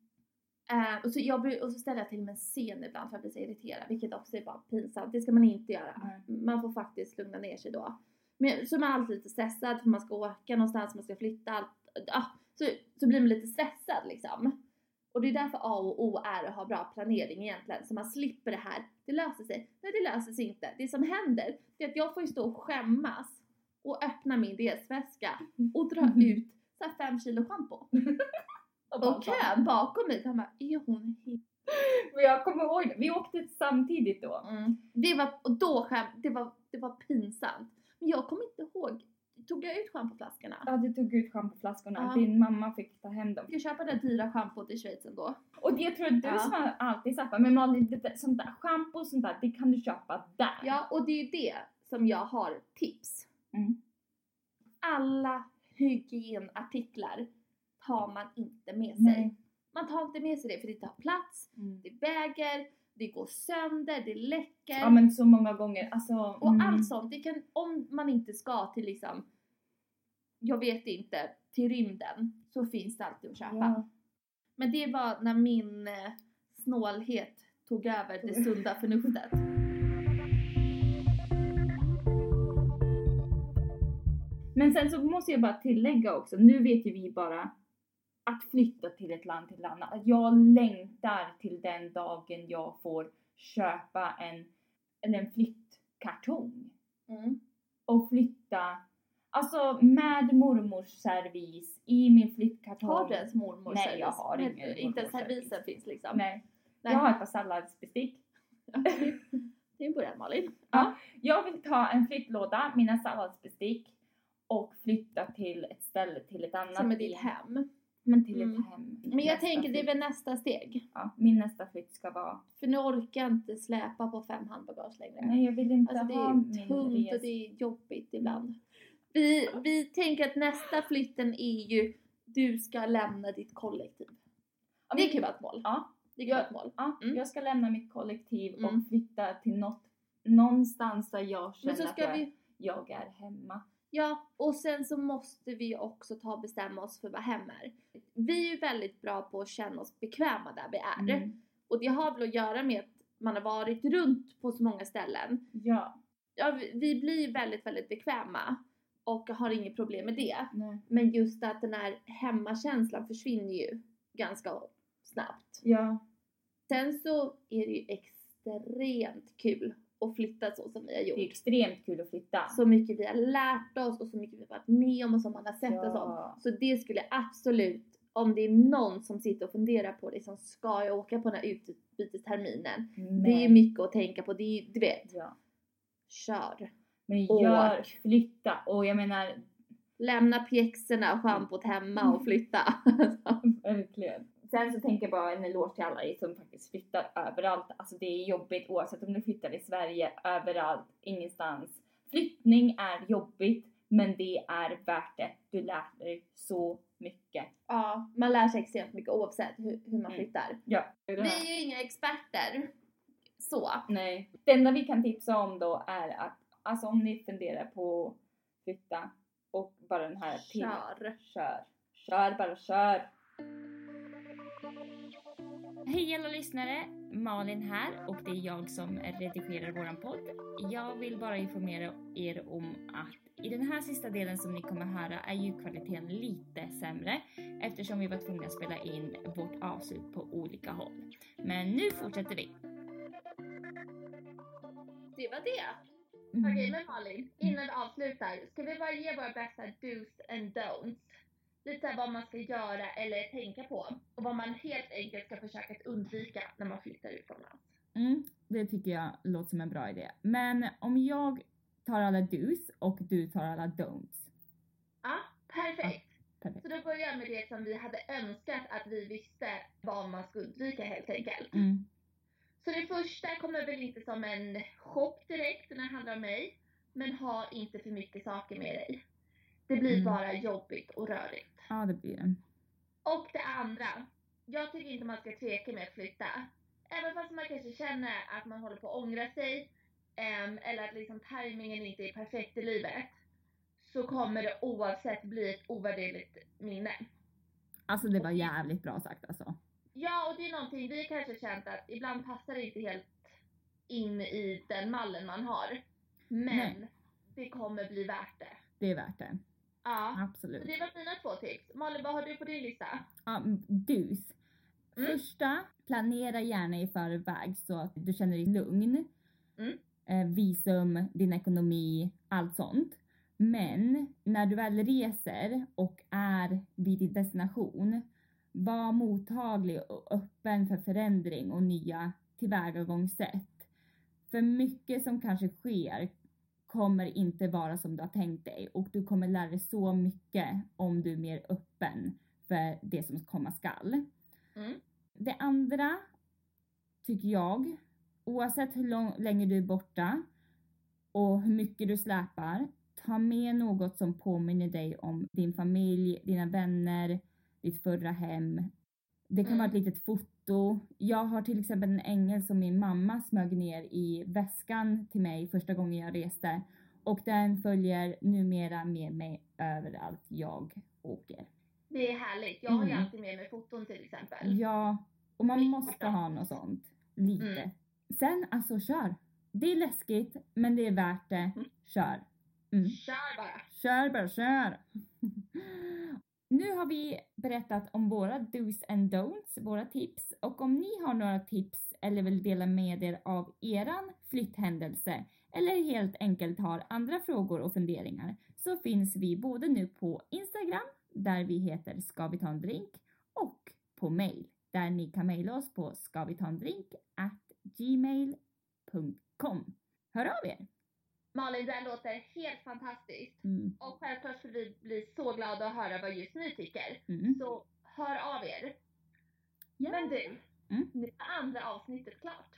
Eh, och, så jag, och så ställer jag till med en scen ibland för att bli så irriterad, vilket också är bara pinsamt. Det ska man inte göra. Man får faktiskt lugna ner sig då. Men så är man alltid lite stressad för man ska åka någonstans, man ska flytta, allt. Ah, så, så blir man lite stressad liksom. Och det är därför A och O är att ha bra planering egentligen, så man slipper det här. Det löser sig. Nej, det löser sig inte. Det som händer, det är att jag får ju stå och skämmas och öppna min resväska och dra ut så här fem kilo schampo. [LAUGHS] Och kön bakom mig, de bara, är hon helt... Men jag kommer ihåg det. Vi åkte samtidigt då. Mm. Det var, och då skäm, det var, det var pinsamt. Men jag kommer inte ihåg, tog jag ut schampoflaskorna? Ja, du tog ut schampoflaskorna. Ja. Din mamma fick ta hem dem. Jag köpa det dyra schampot i Schweiz ändå. Och det tror jag du Ja. som alltid sagt men Malin, det där, sånt där schampo och sånt där, det kan du köpa där. Ja, och det är ju det som jag har tips. Mm. Alla hygienartiklar tar man inte med sig. Nej. Man tar inte med sig det för det tar plats, Mm. det väger, det går sönder, det läcker. Ja men så många gånger, alltså. Och mm. allt sånt, det kan, om man inte ska till liksom, jag vet inte, till rymden så finns det alltid att köpa. Ja. Men det var när min eh, snålhet tog över det sunda förnuftet. Men sen så måste jag bara tillägga också, nu vet ju vi bara att flytta till ett land till ett annat. Att Jag längtar till den dagen jag får köpa en, en flyttkartong Mm. och flytta Alltså med mormors servis i min flyttkartong. Har du ens mormors Nej, servis? jag har Nej, ingen Inte ens mormors servisen servis. finns liksom. Nej. Nej. Jag har ett par salladsbestick. Det är en början Malin. Jag vill ta en flyttlåda, mina salladsbestick och flytta till ett ställe, till ett annat. Som är ditt hem. Men till Mm. ett hem. Men jag tänker det är flytt. väl nästa steg. Ja, min nästa flytt ska vara... För nu orkar jag inte släpa på fem handbagage längre. Nej, jag vill inte Alltså det ha är min tungt res... och det är jobbigt ibland. Vi, vi tänker att nästa flytten är ju du ska lämna ditt kollektiv. Ja, Det kan vara ett mål. Ja, Det kan vara ett mål. ja Mm. jag ska lämna mitt kollektiv Mm. och flytta till något, någonstans där jag känner att jag, vi, jag är hemma. Ja och sen så måste vi också ta och bestämma oss för vad hem är. Vi är ju väldigt bra på att känna oss bekväma där vi är. Mm. Och det har väl att göra med att man har varit runt på så många ställen. Ja. Ja, vi- blir ju väldigt, väldigt bekväma och har inget problem med det. Nej. Men just att den här hemmakänslan försvinner ju ganska snabbt. Ja. Sen så är det ju extremt kul att flytta så som vi har Det är gjort. extremt kul att flytta. Så mycket vi har lärt oss och så mycket vi har varit med om och som man har sett och sånt. ja. Så det skulle absolut, om det är någon som sitter och funderar på det som ska jag åka på den här utbytesterminen. Men, Det är mycket att tänka på. Det är, du vet, Ja. kör. Men Åk. gör, flytta. Och jag menar, Lämna pjäxorna och schampot hemma och flytta. [LAUGHS] Verkligen. Sen så tänker jag bara en eloge till alla som faktiskt flyttar överallt. Alltså det är jobbigt oavsett om du flyttar i Sverige, överallt, ingenstans. Flyttning är jobbigt men det är värt det. Du lär dig så mycket. ja, man lär sig extremt mycket oavsett hur, hur man Mm. flyttar. Ja. Vi är ju inga experter. Så. Nej. Det enda vi kan tipsa om då är att alltså om ni funderar på att flytta och bara den här till. Kör. Kör. Kör, bara kör. Hej alla lyssnare! Malin här och det är jag som redigerar våran podd. Jag vill bara informera er om att i den här sista delen som ni kommer höra är ljudkvaliteten lite sämre eftersom vi var tvungna att spela in vårt avslut på olika håll. Men nu fortsätter vi. Det var det. Mm. Okej men Malin, innan vi avslutar, ska vi bara ge våra bästa do's and don'ts? Lite såhär vad man ska göra eller tänka på och vad man helt enkelt ska försöka att undvika när man flyttar utomlands. Mm, det tycker jag låter som en bra idé. Men om jag tar alla do's och du tar alla don'ts. Ja, perfekt. Perfekt. Så då börjar jag med det som vi hade önskat att vi visste vad man ska undvika helt enkelt. Mm. Så det första kommer väl inte som en chock direkt när det handlar om mig. Men ha inte för mycket saker med dig. Det blir Mm. bara jobbigt och rörigt. Ja, det blir det. Och det andra. Jag tycker inte man ska tveka med att flytta. Även fast man kanske känner att man håller på att ångra sig. ehm, eller att liksom tajmingen inte är perfekt i livet. Så kommer det oavsett bli ett ovärderligt minne. Alltså det var jävligt bra sagt alltså. Ja, och det är någonting vi kanske känt att ibland passar det inte helt in i den mallen man har. Men Nej. det kommer bli värt det. Det är värt det. Ja. Så Absolut. det var mina två tips. Malin, vad har du på din lista? Ja, dus. Mm. Första, planera gärna i förväg så att du känner dig lugn. Mm. Eh, visum, din ekonomi, allt sånt. Men när du väl reser och är vid din destination, var mottaglig och öppen för förändring och nya tillvägagångssätt. För mycket som kanske sker kommer inte vara som du har tänkt dig och du kommer lära dig så mycket om du är mer öppen för det som komma skall. Mm. Det andra tycker jag, oavsett hur lång, länge du är borta och hur mycket du släpar, ta med något som påminner dig om din familj, dina vänner, ditt förra hem. Det kan Mm. vara ett litet foto. Jag har till exempel en ängel som min mamma smög ner i väskan till mig första gången jag reste och den följer numera med mig överallt jag åker. Det är härligt. Jag har ju Mm. alltid med mig foton till exempel. Ja, och man måste ha något sånt. Lite. Mm. Sen alltså kör. Det är läskigt men det är värt det. Mm. Kör. Mm. Kör bara. Kör bara, kör! Nu har vi berättat om våra dos and don'ts, våra tips. Och om ni har några tips eller vill dela med er av eran flytthändelse eller helt enkelt har andra frågor och funderingar så finns vi både nu på Instagram där vi heter ska vi ta en drink och på mail där ni kan mejla oss på skavitandrink.gmail.com gmail.com. Hör av er! Malin, det här låter helt fantastiskt. Mm. Och självklart skulle vi bli så glada att höra vad just ni tycker. Mm. Så hör av er. Ja. Men du, Mm. nu är andra avsnittet klart.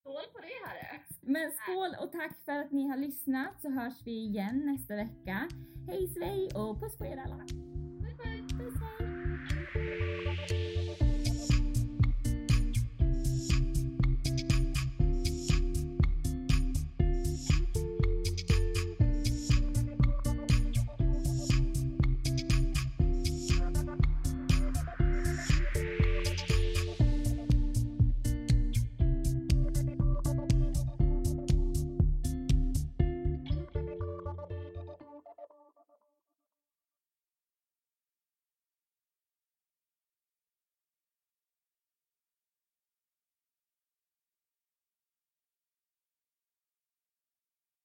Skål på det hörru! Men skål och tack för att ni har lyssnat så hörs vi igen nästa vecka. Hej svej och puss på er alla!